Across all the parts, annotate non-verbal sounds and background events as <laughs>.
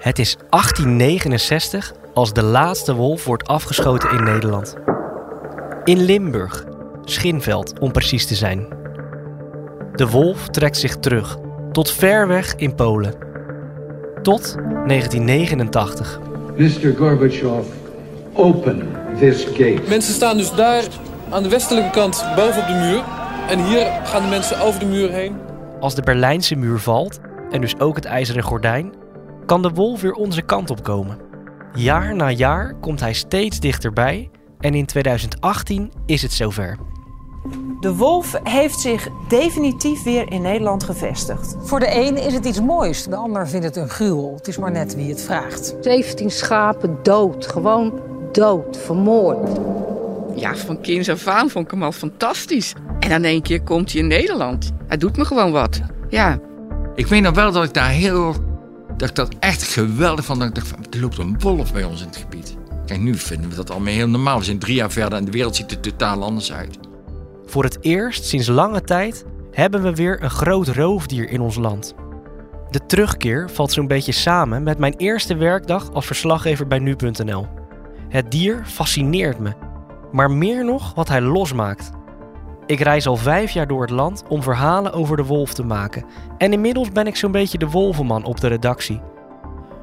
Het is 1869 als de laatste wolf wordt afgeschoten in Nederland. In Limburg, Schinveld om precies te zijn. De wolf trekt zich terug, tot ver weg in Polen. Tot 1989. Mr. Gorbachev, open this gate. Mensen staan dus daar aan de westelijke kant boven op de muur. En hier gaan de mensen over de muur heen. Als de Berlijnse muur valt, en dus ook het ijzeren gordijn, kan de wolf weer onze kant op komen. Jaar na jaar komt hij steeds dichterbij en in 2018 is het zover. De wolf heeft zich definitief weer in Nederland gevestigd. Voor de een is het iets moois, de ander vindt het een gruwel. Het is maar net wie het vraagt. 17 schapen dood, gewoon dood, vermoord. Ja, van kinds af aan vond ik hem al fantastisch. En dan één keer komt hij in Nederland. Hij doet me gewoon wat. Ja. Ik weet nog wel dat ik daar heel... dat ik dat echt geweldig vond. Ik dacht, er loopt een wolf bij ons in het gebied. Kijk, nu vinden we dat allemaal heel normaal. We zijn drie jaar verder en de wereld ziet er totaal anders uit. Voor het eerst sinds lange tijd hebben we weer een groot roofdier in ons land. De terugkeer valt zo'n beetje samen met mijn eerste werkdag als verslaggever bij nu.nl. Het dier fascineert me, maar meer nog wat hij losmaakt. Ik reis al vijf jaar door het land om verhalen over de wolf te maken. En inmiddels ben ik zo'n beetje de wolvenman op de redactie.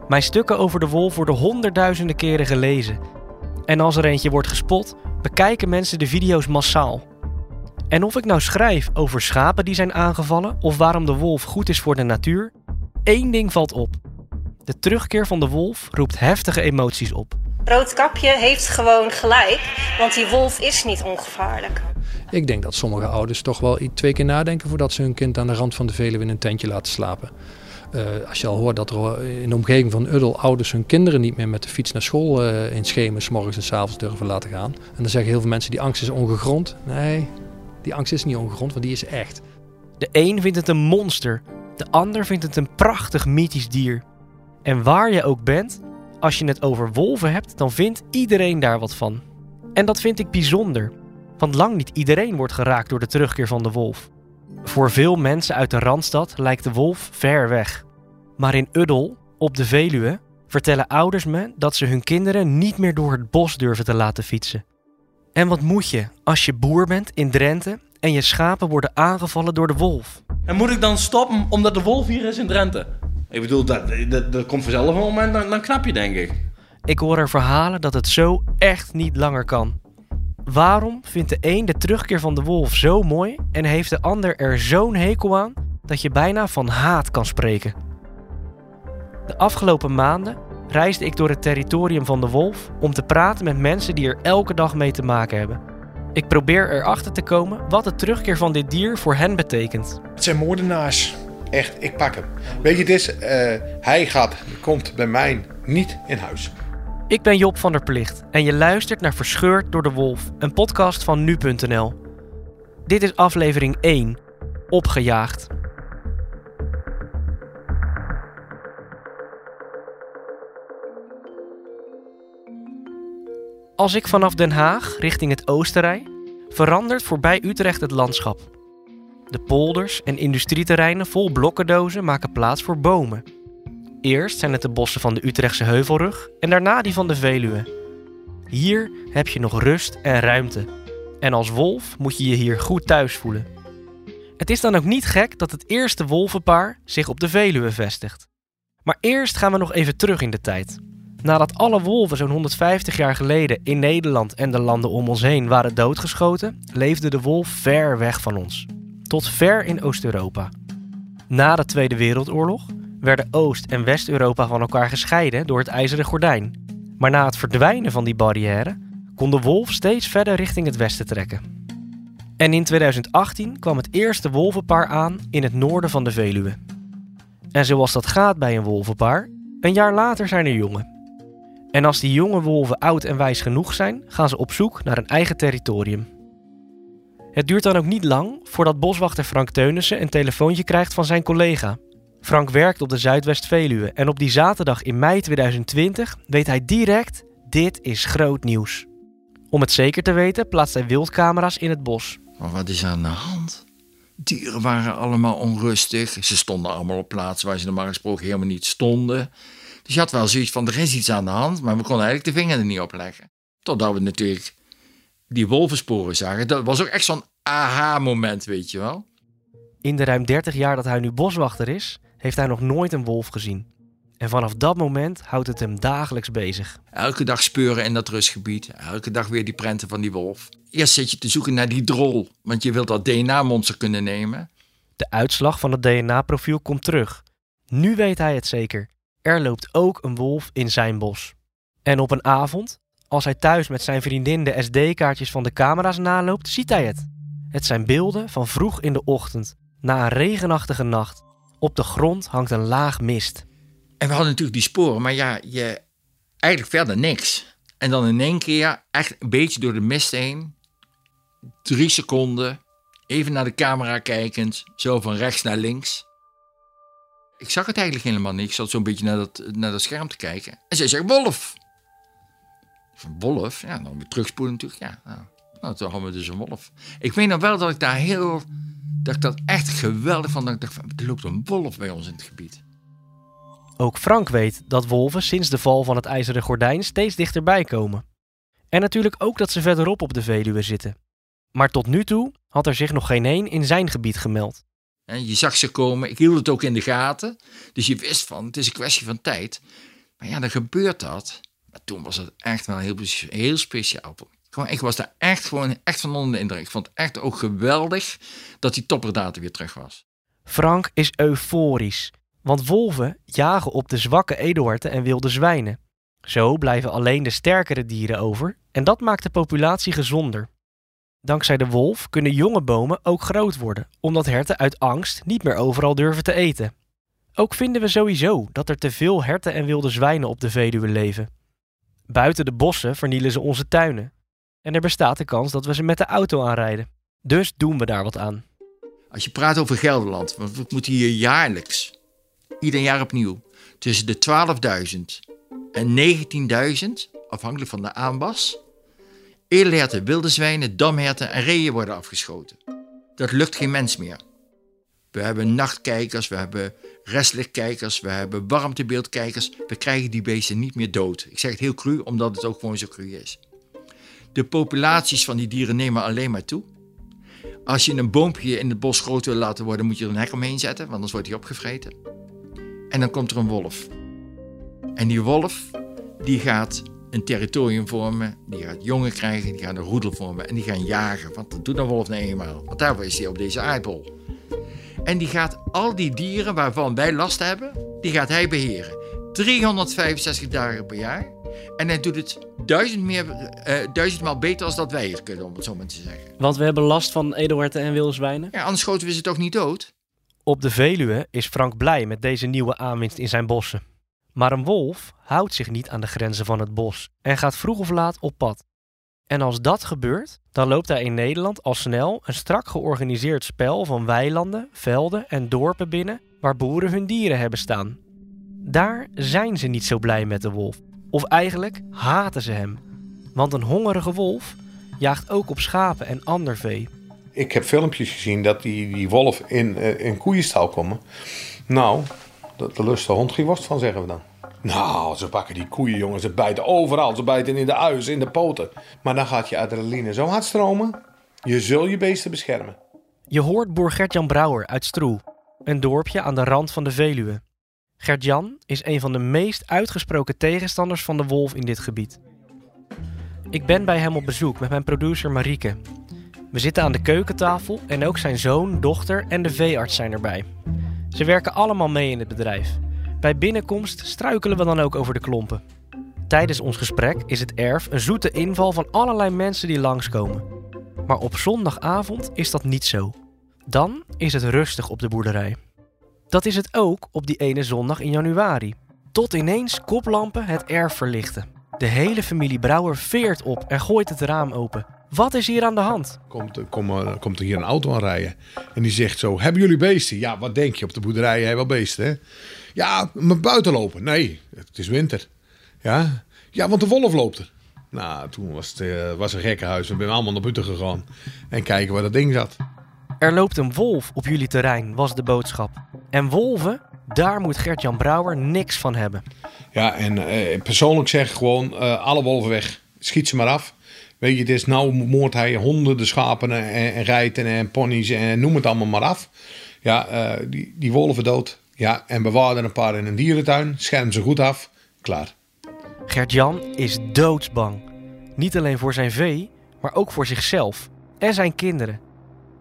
Mijn stukken over de wolf worden honderdduizenden keren gelezen. En als er eentje wordt gespot, bekijken mensen de video's massaal. En of ik nou schrijf over schapen die zijn aangevallen of waarom de wolf goed is voor de natuur, één ding valt op. De terugkeer van de wolf roept heftige emoties op. Roodkapje heeft gewoon gelijk, want die wolf is niet ongevaarlijk. Ik denk dat sommige ouders toch wel twee keer nadenken voordat ze hun kind aan de rand van de Veluwe in een tentje laten slapen. Uh, als je al hoort dat er in de omgeving van Uddel ouders hun kinderen niet meer met de fiets naar school uh, in schemen, s morgens en s avonds durven laten gaan. En dan zeggen heel veel mensen die angst is ongegrond. Nee, die angst is niet ongegrond, want die is echt. De een vindt het een monster, de ander vindt het een prachtig mythisch dier. En waar je ook bent, als je het over wolven hebt, dan vindt iedereen daar wat van. En dat vind ik bijzonder, want lang niet iedereen wordt geraakt door de terugkeer van de wolf. Voor veel mensen uit de Randstad lijkt de wolf ver weg. Maar in Uddel, op de Veluwe, vertellen ouders me dat ze hun kinderen niet meer door het bos durven te laten fietsen. En wat moet je als je boer bent in Drenthe en je schapen worden aangevallen door de wolf? En moet ik dan stoppen omdat de wolf hier is in Drenthe? Ik bedoel, dat, dat, dat komt vanzelf een moment, dan, dan knap je denk ik. Ik hoor er verhalen dat het zo echt niet langer kan. Waarom vindt de een de terugkeer van de wolf zo mooi en heeft de ander er zo'n hekel aan dat je bijna van haat kan spreken? De afgelopen maanden reisde ik door het territorium van de wolf om te praten met mensen die er elke dag mee te maken hebben. Ik probeer erachter te komen wat de terugkeer van dit dier voor hen betekent. Het zijn moordenaars. Echt, ik pak hem. Weet je, het is, uh, hij gaat, komt bij mij niet in huis. Ik ben Job van der Plicht en je luistert naar Verscheurd door de Wolf, een podcast van nu.nl. Dit is aflevering 1, Opgejaagd. Als ik vanaf Den Haag richting het oosten rij, verandert voorbij Utrecht het landschap. De polders en industrieterreinen vol blokkendozen maken plaats voor bomen. Eerst zijn het de bossen van de Utrechtse Heuvelrug en daarna die van de Veluwe. Hier heb je nog rust en ruimte. En als wolf moet je je hier goed thuis voelen. Het is dan ook niet gek dat het eerste wolvenpaar zich op de Veluwe vestigt. Maar eerst gaan we nog even terug in de tijd. Nadat alle wolven zo'n 150 jaar geleden in Nederland en de landen om ons heen waren doodgeschoten, leefde de wolf ver weg van ons. Tot ver in Oost-Europa. Na de Tweede Wereldoorlog werden Oost- en West-Europa van elkaar gescheiden door het ijzeren gordijn. Maar na het verdwijnen van die barrière kon de wolf steeds verder richting het westen trekken. En in 2018 kwam het eerste wolvenpaar aan in het noorden van de Veluwe. En zoals dat gaat bij een wolvenpaar, een jaar later zijn er jongen. En als die jonge wolven oud en wijs genoeg zijn, gaan ze op zoek naar een eigen territorium. Het duurt dan ook niet lang voordat boswachter Frank Teunissen een telefoontje krijgt van zijn collega. Frank werkt op de Zuidwest-Veluwe en op die zaterdag in mei 2020 weet hij direct: dit is groot nieuws. Om het zeker te weten plaatst hij wildcamera's in het bos. Maar wat is aan de hand? Dieren waren allemaal onrustig. Ze stonden allemaal op plaatsen waar ze normaal gesproken helemaal niet stonden. Dus je had wel zoiets van, er is iets aan de hand, maar we konden eigenlijk de vinger er niet op leggen. Totdat we natuurlijk die wolvensporen zagen. Dat was ook echt zo'n aha-moment, weet je wel. In de ruim 30 jaar dat hij nu boswachter is, heeft hij nog nooit een wolf gezien. En vanaf dat moment houdt het hem dagelijks bezig. Elke dag speuren in dat rustgebied. Elke dag weer die prenten van die wolf. Eerst zit je te zoeken naar die drol, want je wilt dat DNA-monster kunnen nemen. De uitslag van het DNA-profiel komt terug. Nu weet hij het zeker. Er loopt ook een wolf in zijn bos. En op een avond, als hij thuis met zijn vriendin de SD-kaartjes van de camera's naloopt, ziet hij het. Het zijn beelden van vroeg in de ochtend, na een regenachtige nacht. Op de grond hangt een laag mist. En we hadden natuurlijk die sporen, maar ja, je, eigenlijk verder niks. En dan in één keer, echt een beetje door de mist heen, drie seconden, even naar de camera kijkend, zo van rechts naar links. Ik zag het eigenlijk helemaal niet. Ik zat zo'n beetje naar dat, naar dat scherm te kijken. En zij zegt wolf. Van wolf? Ja, dan weer terugspoelen natuurlijk. Ja, nou, nou, toen hadden we dus een wolf. Ik weet nog wel dat ik daar heel... Dat ik dat echt geweldig vond. Dat ik dacht, van, er loopt een wolf bij ons in het gebied. Ook Frank weet dat wolven sinds de val van het ijzeren gordijn steeds dichterbij komen. En natuurlijk ook dat ze verderop op de Veluwe zitten. Maar tot nu toe had er zich nog geen één in zijn gebied gemeld. Je zag ze komen, ik hield het ook in de gaten. Dus je wist van, het is een kwestie van tijd. Maar ja, dan gebeurt dat. Maar toen was het echt wel heel, heel speciaal. Ik was daar echt, gewoon, echt van onder de indruk. Ik vond het echt ook geweldig dat die topperdatum weer terug was. Frank is euforisch. Want wolven jagen op de zwakke edelherten en wilde zwijnen. Zo blijven alleen de sterkere dieren over en dat maakt de populatie gezonder. Dankzij de wolf kunnen jonge bomen ook groot worden, omdat herten uit angst niet meer overal durven te eten. Ook vinden we sowieso dat er te veel herten en wilde zwijnen op de Veluwe leven. Buiten de bossen vernielen ze onze tuinen. En er bestaat de kans dat we ze met de auto aanrijden. Dus doen we daar wat aan. Als je praat over Gelderland, want we moeten hier jaarlijks, ieder jaar opnieuw, tussen de 12.000 en 19.000, afhankelijk van de aanwas, edelherten, wilde zwijnen, damherten en reeën worden afgeschoten. Dat lukt geen mens meer. We hebben nachtkijkers, we hebben restlichtkijkers, we hebben warmtebeeldkijkers. We krijgen die beesten niet meer dood. Ik zeg het heel cru, omdat het ook gewoon zo cru is. De populaties van die dieren nemen alleen maar toe. Als je een boompje in het bos groot wil laten worden, moet je er een hek omheen zetten, want anders wordt hij opgevreten. En dan komt er een wolf. En die wolf, die gaat een territorium vormen, die gaat jongen krijgen, die gaat een roedel vormen en die gaan jagen. Want dat doet een wolf nou eenmaal, want daarvoor is hij op deze aardbol. En die gaat al die dieren waarvan wij last hebben, die gaat hij beheren. 365 dagen per jaar. En hij doet het duizend, meer, uh, duizendmaal beter als dat wij het kunnen, om het zo maar te zeggen. Want we hebben last van edelherten en wilde zwijnen? Ja, anders schoten we ze toch niet dood? Op de Veluwe is Frank blij met deze nieuwe aanwinst in zijn bossen. Maar een wolf houdt zich niet aan de grenzen van het bos en gaat vroeg of laat op pad. En als dat gebeurt, dan loopt hij in Nederland al snel een strak georganiseerd spel van weilanden, velden en dorpen binnen waar boeren hun dieren hebben staan. Daar zijn ze niet zo blij met de wolf. Of eigenlijk haten ze hem. Want een hongerige wolf jaagt ook op schapen en ander vee. Ik heb filmpjes gezien dat die, die wolf in uh, in koeienstal komen. Nou, de lust de hond geen worst van, zeggen we dan. Nou, ze pakken die koeien, jongen. Ze bijten overal. Ze bijten in de uizen, in de poten. Maar dan gaat je adrenaline zo hard stromen. Je zul je beesten beschermen. Je hoort boer Gert-Jan Brouwer uit Stroe. Een dorpje aan de rand van de Veluwe. Gert-Jan is een van de meest uitgesproken tegenstanders van de wolf in dit gebied. Ik ben bij hem op bezoek met mijn producer Marieke. We zitten aan de keukentafel en ook zijn zoon, dochter en de veearts zijn erbij. Ze werken allemaal mee in het bedrijf. Bij binnenkomst struikelen we dan ook over de klompen. Tijdens ons gesprek is het erf een zoete inval van allerlei mensen die langskomen. Maar op zondagavond is dat niet zo. Dan is het rustig op de boerderij. Dat is het ook op die ene zondag in januari. Tot ineens koplampen het erf verlichten. De hele familie Brouwer veert op en gooit het raam open. Wat is hier aan de hand? Komt, kom, eh, komt er hier een auto aan rijden. En die zegt zo, hebben jullie beesten? Ja, wat denk je? Op de boerderij heb je wel beesten, hè? Ja, maar buiten lopen. Nee, het is winter. Ja, ja want de wolf loopt er. Nou, toen was het eh, was een gekkenhuis. We zijn allemaal naar buiten gegaan. En kijken waar dat ding zat. Er loopt een wolf op jullie terrein, was de boodschap. En wolven, daar moet Gert-Jan Brouwer niks van hebben. Ja, en eh, persoonlijk zeg ik gewoon, eh, alle wolven weg. Schiet ze maar af. Weet je, het is nou moordt hij honderden schapen en, en geiten en ponies en noem het allemaal maar af. Ja, eh, die, die wolven dood. Ja, en bewaar er een paar in een dierentuin. Scherm ze goed af. Klaar. Gert-Jan is doodsbang. Niet alleen voor zijn vee, maar ook voor zichzelf en zijn kinderen.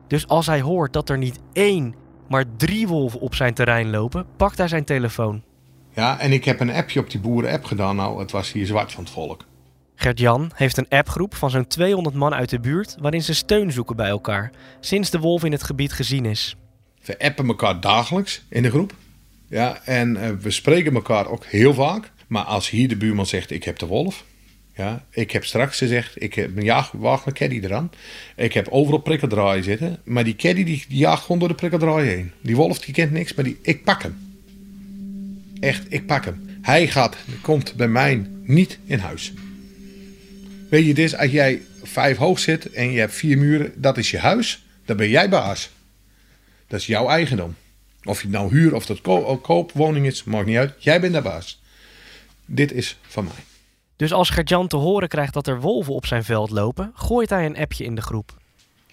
Dus als hij hoort dat er niet één, maar drie wolven op zijn terrein lopen, pakt hij zijn telefoon. Ja, en ik heb een appje op die boeren-app gedaan. Nou, het was hier zwart van het volk. Gert-Jan heeft een appgroep van zo'n 200 man uit de buurt waarin ze steun zoeken bij elkaar, sinds de wolf in het gebied gezien is. We appen elkaar dagelijks in de groep. Ja, en eh, we spreken elkaar ook heel vaak. Maar als hier de buurman zegt, ik heb de wolf. Ja, ik heb straks gezegd, ik heb een jaagwagen caddy eraan. Ik heb overal prikkeldraaien zitten. Maar die caddy die, jaagt gewoon door de prikkeldraaien heen. Die wolf die kent niks, maar die, ik pak hem. Echt, ik pak hem. Hij gaat, komt bij mij niet in huis. Weet je, is als jij vijf hoog zit en je hebt vier muren, dat is je huis. Dan ben jij baas. Dat is jouw eigendom. Of je nou huur of dat ko koopwoning is, maakt niet uit. Jij bent de baas. Dit is van mij. Dus als Gert-Jan te horen krijgt dat er wolven op zijn veld lopen, gooit hij een appje in de groep.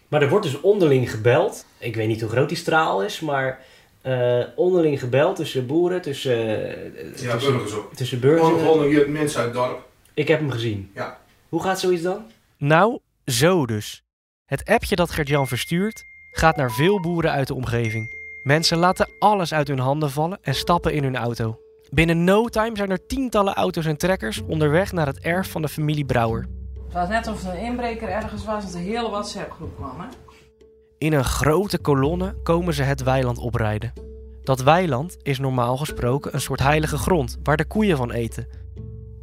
Maar er wordt dus onderling gebeld. Ik weet niet hoe groot die straal is, maar eh, onderling gebeld tussen boeren, tussen, uh, Ja, tussen, burgers ook. tussen burgers. Gewoon, gewoon hier mensen uit het dorp. Ik heb hem gezien. Ja. Hoe gaat zoiets dan? Nou, zo dus. Het appje dat Gert-Jan verstuurt gaat naar veel boeren uit de omgeving. Mensen laten alles uit hun handen vallen en stappen in hun auto. Binnen no time zijn er tientallen auto's en trekkers onderweg naar het erf van de familie Brouwer. Het was net of er een inbreker ergens was dat de hele WhatsApp-groep kwam, hè? In een grote kolonne komen ze het weiland oprijden. Dat weiland is normaal gesproken een soort heilige grond waar de koeien van eten.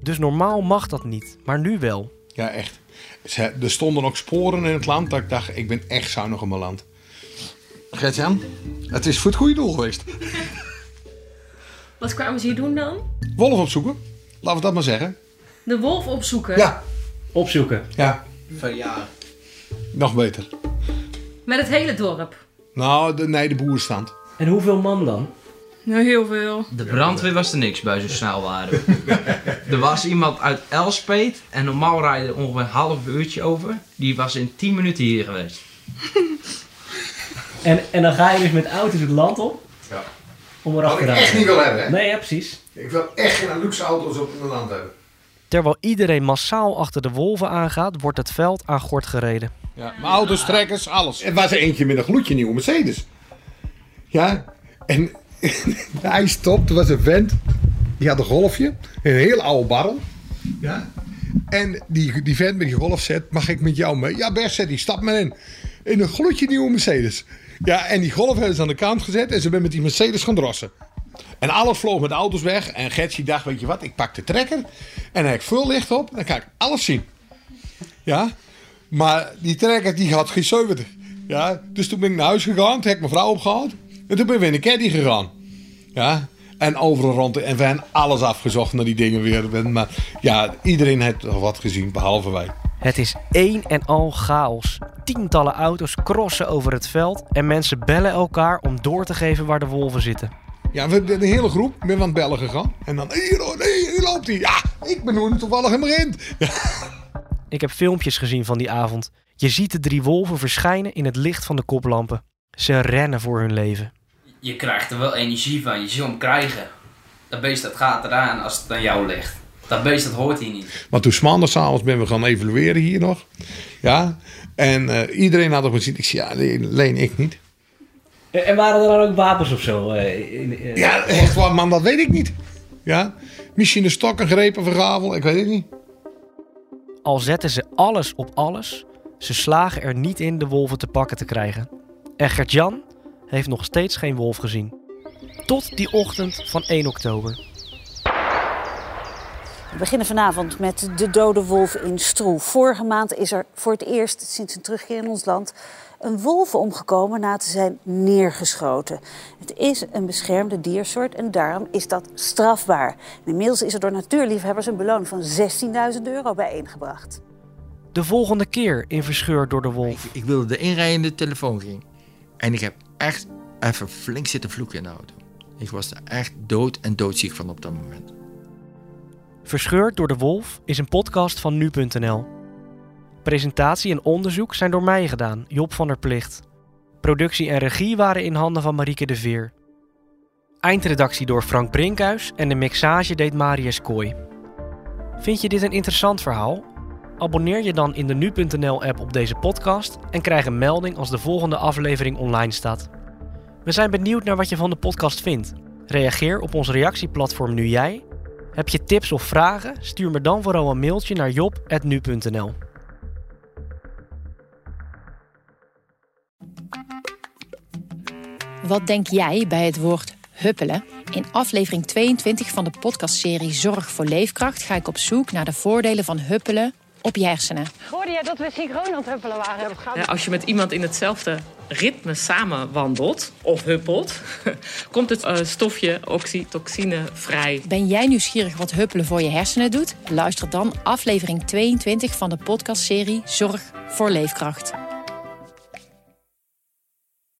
Dus normaal mag dat niet, maar nu wel. Ja, echt. Ze, er stonden ook sporen in het land dat ik dacht, ik ben echt zuinig op mijn land. Gert-Jan, het is voor het goede doel geweest. Wat kwamen ze hier doen dan? Wolf opzoeken, laten we dat maar zeggen. De wolf opzoeken? Ja. Opzoeken? Ja, Verjaar. nog beter. Met het hele dorp? Nou, de, nee, de boerenstand. En hoeveel man dan? Nou, heel veel. De brandweer was er niks bij, zo snel waren we. <laughs> er was iemand uit Elspet en normaal rijden ongeveer een half uurtje over. Die was in 10 minuten hier geweest. En, en dan ga je dus met auto's het land op Ja. Om Wat erachter ik echt niet wil hebben, hè? Nee, ja, precies. Ik wil echt geen luxe auto's op mijn land hebben. Terwijl iedereen massaal achter de wolven aangaat, wordt het veld aan gort gereden. Ja, mijn auto's, trekkers, alles. Er was er eentje met een gloedje nieuwe Mercedes. Ja, en <laughs> hij stopt. Er was een vent. Die had een golfje. Een heel oude barrel. Ja. En die, die vent met die golf zegt, mag ik met jou mee? Ja, best, zet die, stap maar in. In een gloedje nieuwe Mercedes. Ja, en die golf hebben ze aan de kant gezet en ze zijn met die Mercedes gaan drossen. En alles vloog met de auto's weg. En Gertje dacht, weet je wat, ik pak de trekker. En hij heeft veel licht op. Dan kan ik alles zien. Ja. Maar die trekker die had geen 70. Ja. Dus toen ben ik naar huis gegaan. Toen heb ik mijn vrouw opgehaald. En toen ben ik weer in de caddy gegaan. Ja. En overal rond. En we hebben alles afgezocht naar die dingen weer. Maar ja, iedereen heeft wat gezien, behalve wij. Het is één en al chaos. Tientallen auto's crossen over het veld en mensen bellen elkaar om door te geven waar de wolven zitten. Ja, we de hele groep ben aan het bellen gegaan. En dan, hier, oh, nee, hier loopt hij. Ja, ik ben nu toevallig in begin. Ja. <laughs> Ik heb filmpjes gezien van die avond. Je ziet de drie wolven verschijnen in het licht van de koplampen. Ze rennen voor hun leven. Je krijgt er wel energie van, je zult hem krijgen. Dat beest dat gaat eraan als het aan jou ligt. Dat beest dat hoort hier niet. Maar toen maandagavond ben we gaan evalueren hier nog. Ja. En eh, iedereen had op gezien. Ik zei, ja, alleen ik niet. En waren er dan ook wapens of zo? eh, in- eh, Ja, echt waar, man, dat weet ik niet. Ja. Misschien een stok, een greep of een gavel, ik weet het niet. Al zetten ze alles op alles, ze slagen er niet in de wolven te pakken te krijgen. En Gert-Jan heeft nog steeds geen wolf gezien. Tot die ochtend van 1 oktober. We beginnen vanavond met de dode wolf in Stroe. Vorige maand is er voor het eerst sinds een terugkeer in ons land een wolf omgekomen na te zijn neergeschoten. Het is een beschermde diersoort en daarom is dat strafbaar. En inmiddels is er door natuurliefhebbers een beloning van 16.000 euro bijeengebracht. De volgende keer in Verscheurd door de Wolf. Ik wilde de telefoon ging. En ik heb echt even flink zitten vloeken in de auto. Ik was er echt dood en doodziek van op dat moment. Verscheurd door de Wolf is een podcast van nu.nl. Presentatie en onderzoek zijn door mij gedaan, Job van der Plicht. Productie en regie waren in handen van Marieke de Veer. Eindredactie door Frank Brinkhuis en de mixage deed Marius Kooi. Vind je dit een interessant verhaal? Abonneer je dan in de nu.nl-app op deze podcast en krijg een melding als de volgende aflevering online staat. We zijn benieuwd naar wat je van de podcast vindt. Reageer op ons reactieplatform Nu Jij. Heb je tips of vragen? Stuur me dan vooral een mailtje naar job.nu.nl. Wat denk jij bij het woord huppelen? In aflevering 22 van de podcastserie Zorg voor Leefkracht ga ik op zoek naar de voordelen van huppelen op je hersenen. Hoorde jij dat we synchroon aan het huppelen waren? Ja, als je met iemand in hetzelfde ritme samen wandelt of huppelt, <laughs> komt het uh, stofje oxytocine vrij. Ben jij nieuwsgierig wat huppelen voor je hersenen doet? Luister dan aflevering 22 van de podcastserie Zorg voor Leefkracht.